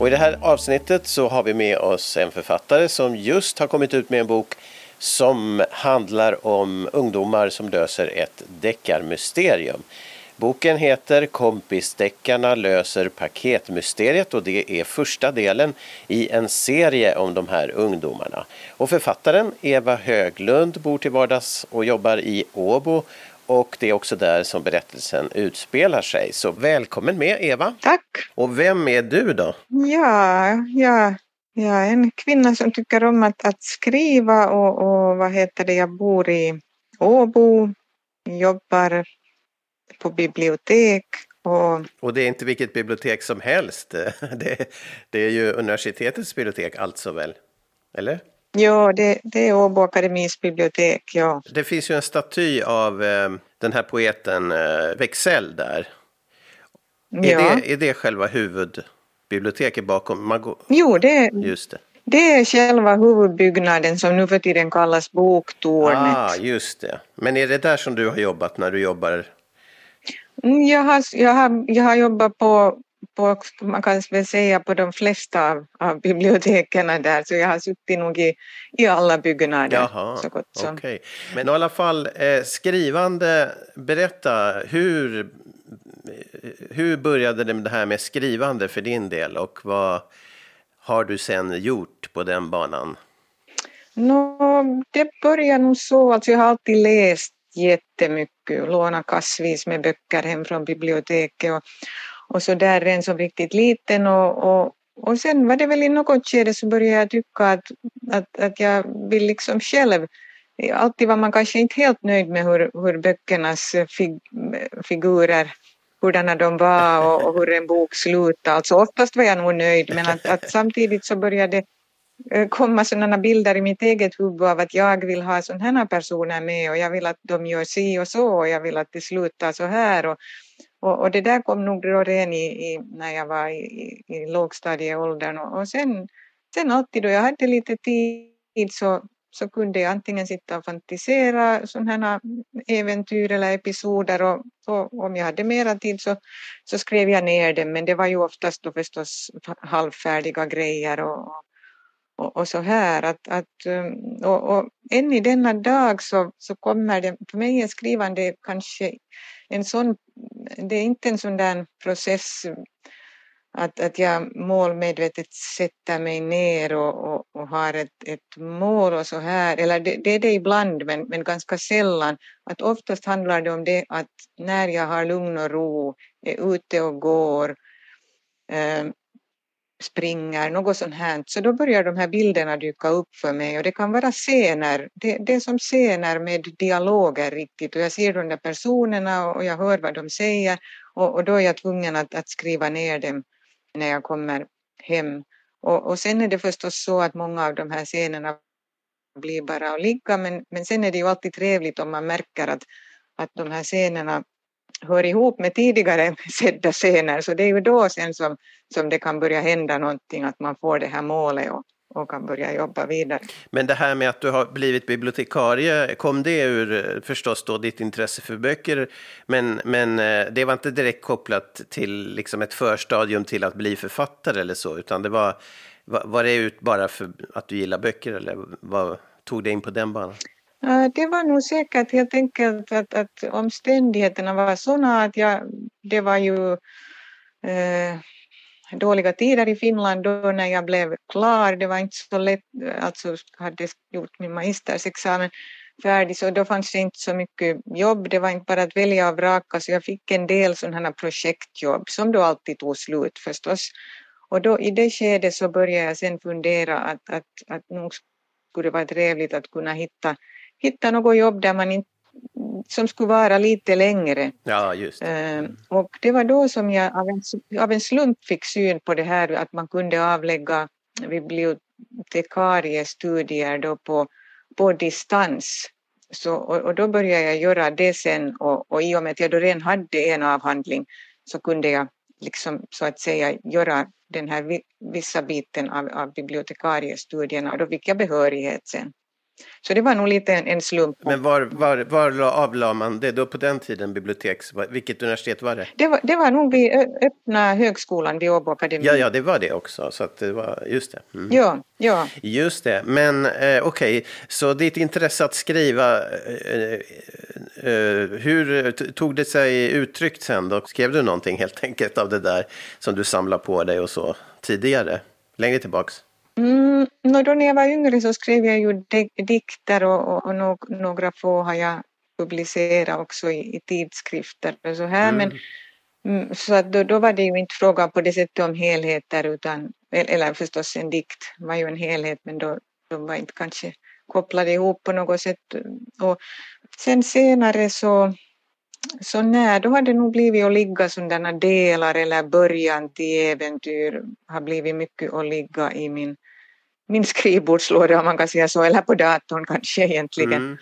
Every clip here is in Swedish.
Och i det här avsnittet så har vi med oss en författare som just har kommit ut med en bok som handlar om ungdomar som löser ett deckarmysterium. Boken heter Kompisdeckarna löser paketmysteriet och det är första delen i en serie om de här ungdomarna. Och författaren Eva Höglund bor till vardags och jobbar i Åbo och det är också där som berättelsen utspelar sig. Så välkommen med Eva! Tack! Och vem är du då? Ja, ja jag är en kvinna som tycker om att, att skriva och, och vad heter det, jag bor i Åbo, jobbar på bibliotek och... och det är inte vilket bibliotek som helst. Det, det är ju universitetets bibliotek alltså väl? Eller? Ja, det, det är Åbo Akademis bibliotek, ja. Det finns ju en staty av eh, den här poeten eh, Wexell där. Ja. Är, det, är det själva huvudbiblioteket bakom? Man Jo, det, just det. det är själva huvudbyggnaden som nu för tiden kallas Boktornet. Ah, just det. Men är det där som du har jobbat när du jobbar? Mm, jag har, jag har, jag har jobbat på på, man kan väl säga på de flesta av, av biblioteken där, så jag har suttit nog i, i alla byggnader. Jaha, så gott som. Okay. Men i alla fall, eh, skrivande, berätta, hur, hur började det här med skrivande för din del och vad har du sen gjort på den banan? No, det började nog så, alltså jag har alltid läst jättemycket lånat kassvis med böcker hem från biblioteket och, och så där redan som riktigt liten och, och, och sen var det väl i något skede så började jag tycka att, att, att jag vill liksom själv Alltid var man kanske inte helt nöjd med hur, hur böckernas fig, figurer hurdana de var och, och hur en bok slutade. Alltså oftast var jag nog nöjd men att, att samtidigt så började det komma sådana bilder i mitt eget huvud av att jag vill ha sådana här personer med och jag vill att de gör si och så och jag vill att det slutar så här och, och, och det där kom nog då redan i, i, när jag var i, i, i lågstadieåldern och, och sen, sen alltid då jag hade lite tid så, så kunde jag antingen sitta och fantisera sådana här äventyr eller episoder och, och om jag hade mera tid så, så skrev jag ner dem men det var ju oftast då förstås halvfärdiga grejer och, och, och, så här. Att, att, um, och, och än i denna dag så, så kommer det, för mig är skrivande kanske en sån, det är inte en sån där process att, att jag målmedvetet sätter mig ner och, och, och har ett, ett mål och så här, eller det, det, är det ibland men, men ganska sällan, att oftast handlar det om det att när jag har lugn och ro, är ute och går, eh, springer, något sånt här, så då börjar de här bilderna dyka upp för mig och det kan vara scener, det, det är som scener med dialoger riktigt. Och jag ser de där personerna och jag hör vad de säger. Och, och då är jag tvungen att, att skriva ner dem när jag kommer hem. Och, och sen är det förstås så att många av de här scenerna blir bara att ligga. Men, men sen är det ju alltid trevligt om man märker att, att de här scenerna hör ihop med tidigare sedda scener så det är ju då sen som, som det kan börja hända någonting att man får det här målet och, och kan börja jobba vidare. Men det här med att du har blivit bibliotekarie, kom det ur eh, förstås då ditt intresse för böcker, men, men eh, det var inte direkt kopplat till liksom ett förstadium till att bli författare eller så, utan det var, var det ut bara för att du gillar böcker eller vad tog det in på den banan? Det var nog säkert helt enkelt att, att omständigheterna var sådana att jag, det var ju eh, dåliga tider i Finland då när jag blev klar. Det var inte så lätt, alltså hade gjort min magistersexamen färdig så då fanns det inte så mycket jobb. Det var inte bara att välja och vraka så jag fick en del sådana projektjobb som då alltid tog slut förstås. Och då i det skedet så började jag sen fundera att, att, att nog skulle det vara trevligt att kunna hitta hitta något jobb där man inte som skulle vara lite längre. Ja, just mm. Och det var då som jag av en, av en slump fick syn på det här att man kunde avlägga bibliotekariestudier då på, på distans. Så, och, och, då började jag göra det sen och, och i och med att jag då redan hade en avhandling så kunde jag liksom så att säga göra den här vissa biten av, av bibliotekariestudierna och då fick jag behörighet sen. Så det var nog lite en, en slump. Men var, var, var avlade man det då på den tiden, bibliotek? Vilket universitet var det? Det var, det var nog vid öppna högskolan vid Åbo Akademi. Ja, ja, det var det också. Så det var, just det. Mm. Ja, ja. Just det. Men eh, okej, okay. så ditt intresse att skriva, eh, eh, hur tog det sig uttryck sen då? Skrev du någonting helt enkelt av det där som du samlade på dig och så tidigare? Längre tillbaks? Mm, no, då när jag var yngre så skrev jag ju dikter och, och, och några få har jag publicerat också i, i tidskrifter och så här. Mm. Men, mm, så att då, då var det ju inte fråga på det sättet om helheter utan, eller förstås en dikt var ju en helhet men då, de var inte kanske kopplade ihop på något sätt. Och sen senare så, så nej, då har det nog blivit att ligga sådana delar eller början till äventyr har blivit mycket att ligga i min min skrivbordslåda om man kan säga så, eller på datorn kanske egentligen. Mm.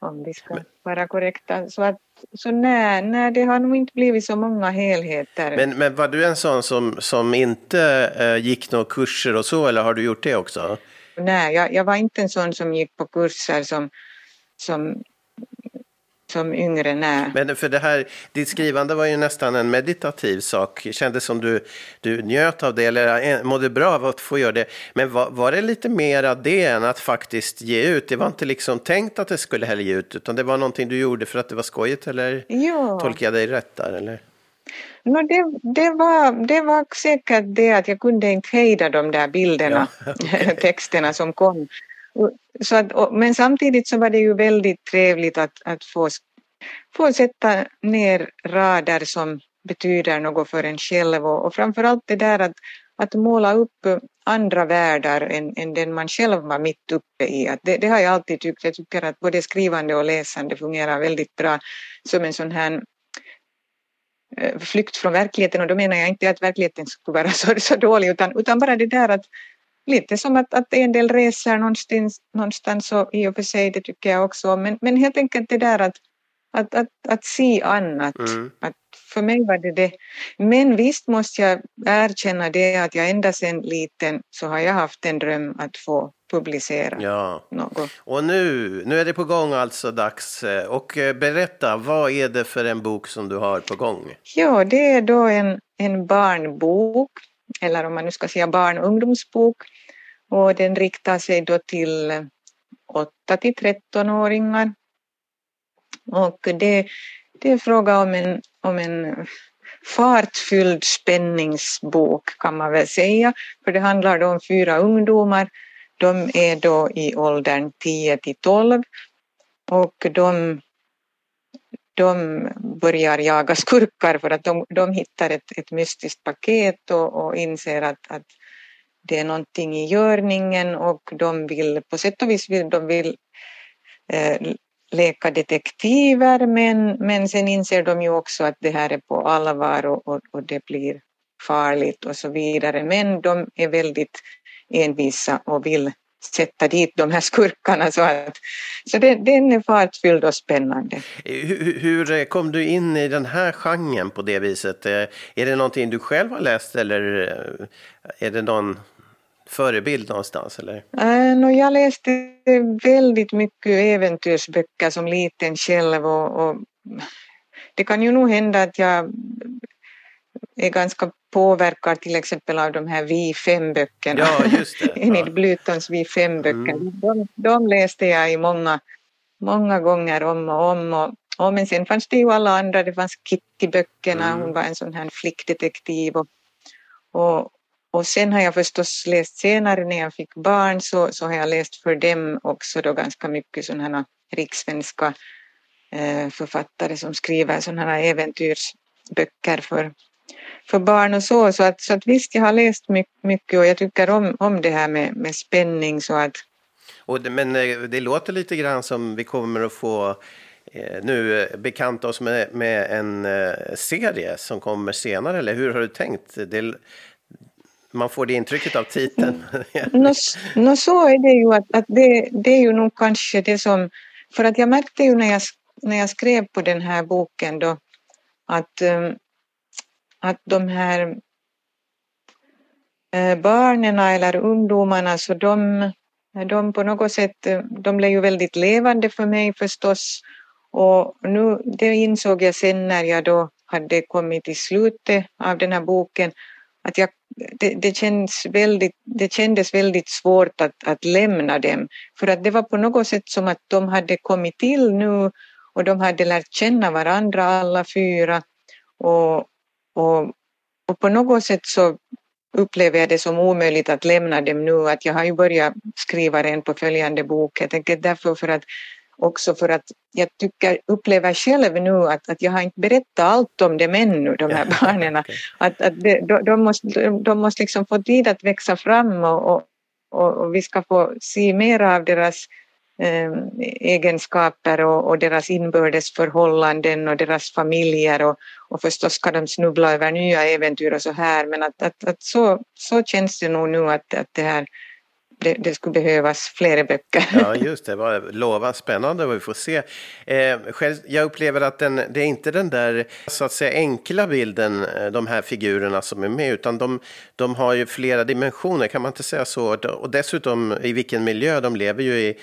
Om vi ska vara korrekta. Så, att, så nej, nej, det har nog inte blivit så många helheter. Men, men var du en sån som, som inte äh, gick några kurser och så, eller har du gjort det också? Nej, jag, jag var inte en sån som gick på kurser som, som som yngre när. Men för det här, ditt skrivande var ju nästan en meditativ sak. Kändes som du, du njöt av det eller mådde bra av att få göra det. Men var, var det lite mer av det än att faktiskt ge ut? Det var inte liksom tänkt att det skulle heller ge ut, utan det var någonting du gjorde för att det var skojigt eller ja. tolkar jag dig rätt där? Eller? No, det, det, var, det var säkert det att jag kunde inte hejda de där bilderna, ja, okay. texterna som kom. Så att, men samtidigt så var det ju väldigt trevligt att, att få, få sätta ner rader som betyder något för en själv och, och framförallt det där att, att måla upp andra världar än, än den man själv var mitt uppe i. Att det, det har jag alltid tyckt. Jag tycker att både skrivande och läsande fungerar väldigt bra som en sån här eh, flykt från verkligheten och då menar jag inte att verkligheten skulle vara så, så dålig utan, utan bara det där att, lite som att, att en del reser någonstans, någonstans och i och för sig, det tycker jag också men, men helt enkelt det där att, att, att, att se annat. Mm. Att för mig var det det. Men visst måste jag erkänna det att jag ända sedan liten så har jag haft en dröm att få publicera ja. något. Och nu, nu är det på gång alltså dags. Och eh, berätta, vad är det för en bok som du har på gång? Ja, det är då en, en barnbok, eller om man nu ska säga barn och ungdomsbok och den riktar sig då till 8 till 13-åringar. Och det, det är fråga om en, om en fartfylld spänningsbok kan man väl säga, för det handlar då om fyra ungdomar. De är då i åldern 10 till 12 och de, de börjar jaga skurkar för att de, de hittar ett, ett mystiskt paket och, och inser att, att det är någonting i görningen och de vill på sätt och vis vill, de vill eh, leka detektiver men, men sen inser de ju också att det här är på allvar och, och, och det blir farligt och så vidare. Men de är väldigt envisa och vill sätta dit de här skurkarna. Så, att, så det, den är fartfylld och spännande. Hur, hur, kom du in i den här genren på det viset? Eh, är det någonting du själv har läst eller eh, är det någon förebild någonstans? Eller? Äh, no, jag läste väldigt mycket äventyrsböcker som liten själv och, och det kan ju nog hända att jag är ganska påverkad till exempel av de här Vi fem-böckerna. Ja, just det. Enid ja. Blytons Vi fem-böcker. Mm. De, de, läste jag i många, många gånger om och om. Och, och, men sen fanns det ju alla andra. Det fanns Kitty-böckerna. Mm. Hon var en sån här flickdetektiv. Och, och, och sen har jag förstås läst senare när jag fick barn så, så har jag läst för dem också då ganska mycket sådana här rikssvenska eh, författare som skriver sådana här äventyrsböcker för, för barn och så. Så att, så att visst, jag har läst mycket och jag tycker om, om det här med, med spänning så att och det, men eh, det låter lite grann som vi kommer att få eh, nu bekanta oss med, med en serie som kommer senare, eller hur har du tänkt? Det, Man får det intrycket av titeln. no, no, så är det ju att, att det, det är ju nog kanske det som, för att jag märkte ju när jag, när jag skrev på den här boken då att, um, att de här eh, barnen eller ungdomarna så de, de på något sätt, eh, de blev ju väldigt levande för mig förstås och nu, det insåg jag sen när jag då hade kommit till slutet av den här boken att jag, det, det, känns väldigt, det kändes väldigt svårt att, att lämna dem. För att det var på något sätt som att de hade kommit till nu och de hade lärt känna varandra alla fyra. Och, och, och på något sätt så upplever jag det som omöjligt att lämna dem nu. Att jag har ju börjat skriva en på följande bok. Jag tänker därför för att också för att jag tycker, upplever själv nu att, att jag har inte berättat allt om dem ännu, de här barnen. okay. Att, att de, de, måste, de måste liksom få tid att växa fram och, och, och vi ska få se mer av deras Eh, egenskaper och, och, deras inbördes förhållanden och deras familjer och, och förstås ska de snubbla över nya äventyr och så här men att, att, att så, så känns det nog nu att, att det här det, det, skulle behövas fler böcker. Ja, just det. Vad lova spännande vad vi får se. Eh, själv, jag upplever att den, det är inte den där så att säga enkla bilden, eh, de här figurerna som är med, utan de, de har ju flera dimensioner, kan man inte säga så? Och dessutom i vilken miljö de lever ju i,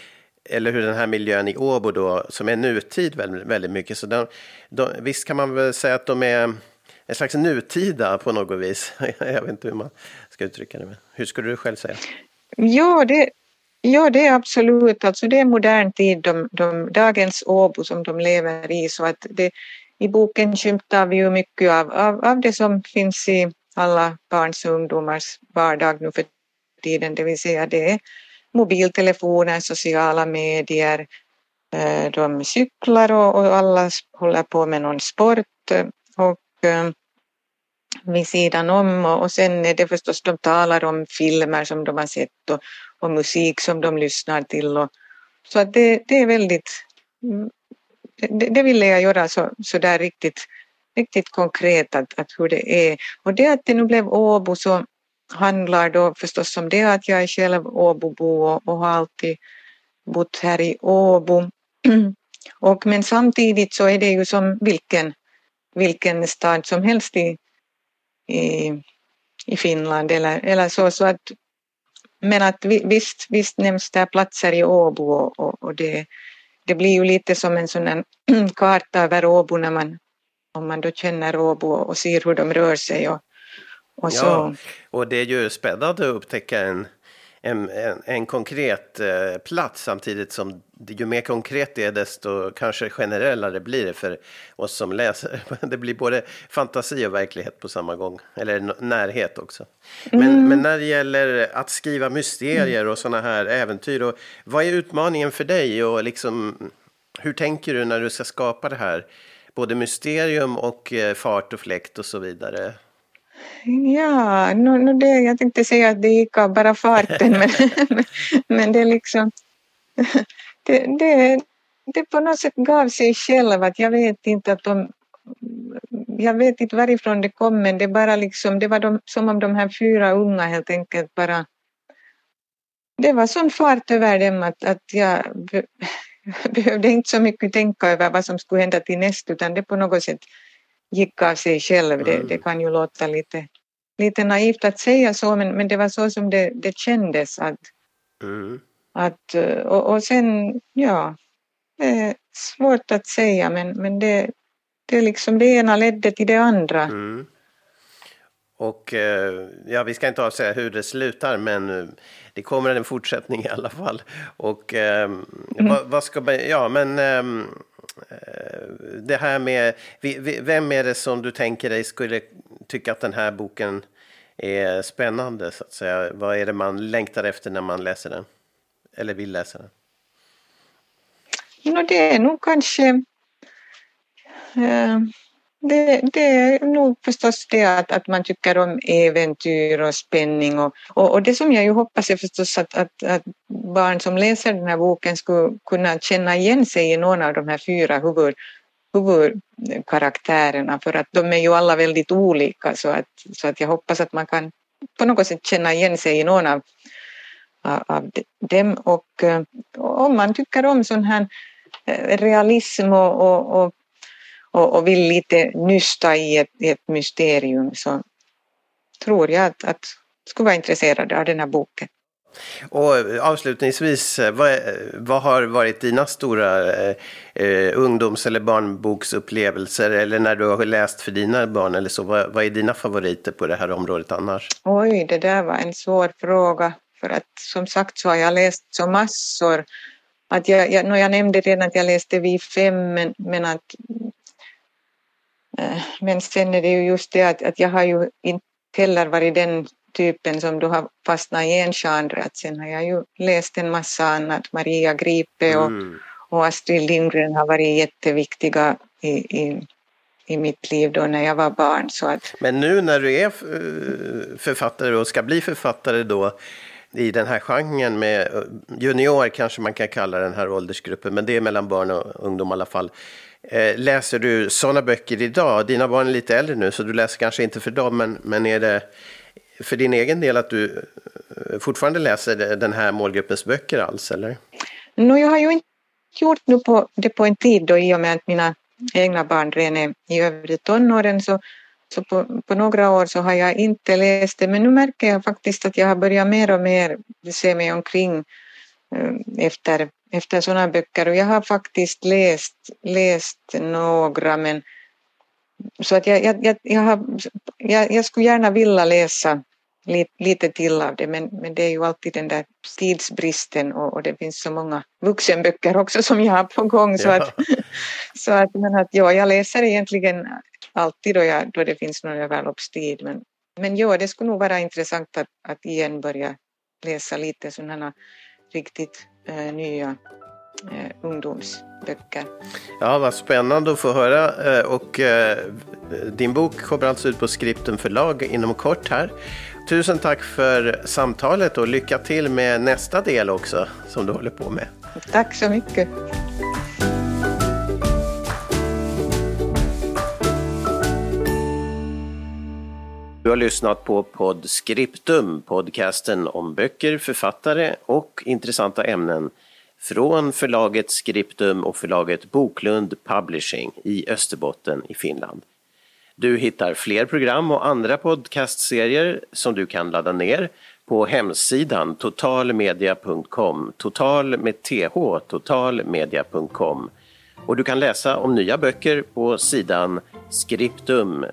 eller hur den här miljön i Åbo då, som är nutid väldigt, väldigt mycket. Så de, de, visst kan man väl säga att de är en slags nutida på något vis. Jag vet inte hur man ska uttrycka det. Men hur skulle du själv säga? Ja, det, ja, det är absolut, alltså det är modern tid, de, de, dagens Åbo som de lever i, så att det, i boken skymtar vi ju mycket av, av, av det som finns i alla barns och ungdomars vardag nu för tiden, det vill säga det är mobiltelefoner, sociala medier, eh, de cyklar och, och alla håller på med någon sport eh, och eh, vid sidan om och, sen är det förstås de talar om filmer som de har sett och, och musik som de lyssnar till. Och, så att det, det är väldigt, mm, det, det ville jag göra så, så där riktigt, riktigt konkret att, att hur det är. Och det att det nu blev Åbo så handlar då förstås om det att jag är själv Åbobo och, och har alltid bott här i Åbo. Och, men samtidigt så är det ju som vilken, vilken stad som helst i, i, i Finland eller, eller så. så att, men att visst, visst nämns det platser i Åbo och, och, och, det, det blir ju lite som en sån karta över Åbo när man, om man då känner Åbo och ser hur de rör sig. Och, och så. Ja, och det är ju spännande att upptäcka en, en, en, en konkret eh, plats samtidigt som ju mer konkret det är desto kanske generellare blir det för oss som läser. Det blir både fantasi och verklighet på samma gång, eller närhet också. Men, mm. men när det gäller att skriva mysterier och sådana här äventyr, och, vad är utmaningen för dig och liksom, hur tänker du när du ska skapa det här? Både mysterium och eh, fart och fläkt och så vidare. Ja, no, no det, jag tänkte säga att det gick av bara farten men, men det liksom det, det, det på något sätt gav sig själv att jag vet inte att de jag vet inte varifrån det kom men det bara liksom det var de, som om de här fyra unga helt enkelt bara det var sån fart över dem att, att jag behövde inte så mycket tänka över vad som skulle hända till näst utan det på något sätt gick av sig själv. Det, det kan ju låta lite, lite naivt att säga så, men, men det var så som det, det kändes. Att, mm. att, och, och sen, ja, det är svårt att säga, men, men det, det, liksom, det ena ledde till det andra. Mm. Och eh, ja, vi ska inte avsäga hur det slutar, men eh, det kommer en fortsättning i alla fall. Och eh, mm. vad, vad, ska man, ja men ehm, Eh, Eh, det här med, vem är det som du tänker dig skulle tycka att den här boken är spännande så att säga? Vad är det man längtar efter när man läser den? Eller vill läsa den? No, det är nog kanske eh, det, det, är nog förstås det att, att man tycker om äventyr och spänning och, och, och, det som jag ju hoppas är förstås att, att, att, barn som läser den här boken skulle kunna känna igen sig i någon av de här fyra huvud, huvudkaraktärerna för att de är ju alla väldigt olika så att, så att jag hoppas att man kan på något sätt känna igen sig i någon av, av dem. Och eh, om man tycker om sån här eh, realism och, och, och, och vill lite nysta i ett, ett mysterium så tror jag att, att skulle vara intresserade av den här boken. Och avslutningsvis, vad, vad har varit dina stora eh, ungdoms eller barnboksupplevelser eller när du har läst för dina barn eller så? Vad, vad, är dina favoriter på det här området annars? Oj, det där var en svår fråga för att som sagt så har jag läst så massor. Att jag, jag, jag nämnde redan att jag läste vid fem men, men att eh, men sen är det ju just det att, att jag har ju inte heller varit den typen som du har fastnat i en genre. Att sen har jag ju läst en massa annat. Maria Gripe och, mm. och Astrid Lindgren har varit jätteviktiga i, i, i mitt liv då när jag var barn. Så att... Men nu när du är eh, författare och ska bli författare då i den här genren med eh, junior kanske man kan kalla den här åldersgruppen, men det är mellan barn och ungdom i alla fall. Eh, läser du sådana böcker idag? Dina barn är lite äldre nu så du läser kanske inte för dem, men, men är det för din egen del att du eh, fortfarande läser den här målgruppens böcker alls, eller? No, jag har ju inte gjort nu på, det på en tid då i och med att mina egna barn redan är i övre tonåren så, så på, på, några år så har jag inte läst det men nu märker jag faktiskt att jag har börjat mer och mer se mig omkring eh, efter, efter sådana böcker och jag har faktiskt läst, läst några men så att jag, jag, jag, jag, har, jag, jag skulle gärna vilja läsa lite, lite till av det men, men det är ju alltid den där tidsbristen och, och det finns så många vuxenböcker också som jag har på gång så, ja. att, så att, men att ja, jag läser egentligen alltid då, jag, då det finns någon överloppstid men, men ja, det skulle nog vara intressant att, att igen börja läsa lite sådana riktigt nya eh, ungdomsböcker. Ja, vad spännande att få höra. Eh, och eh, din bok kommer alltså ut på Skripten förlag inom kort här. Tusen tack för samtalet och lycka till med nästa del också som du håller på med. Tack så mycket. Har lyssnat på Podscriptum, podcasten om böcker, författare och intressanta ämnen från förlaget Skriptum och förlaget Boklund Publishing i Österbotten i Finland. Du hittar fler program och andra podcastserier som du kan ladda ner på hemsidan totalmedia.com, total med th, totalmedia.com. Och du kan läsa om nya böcker på sidan skriptum.fi.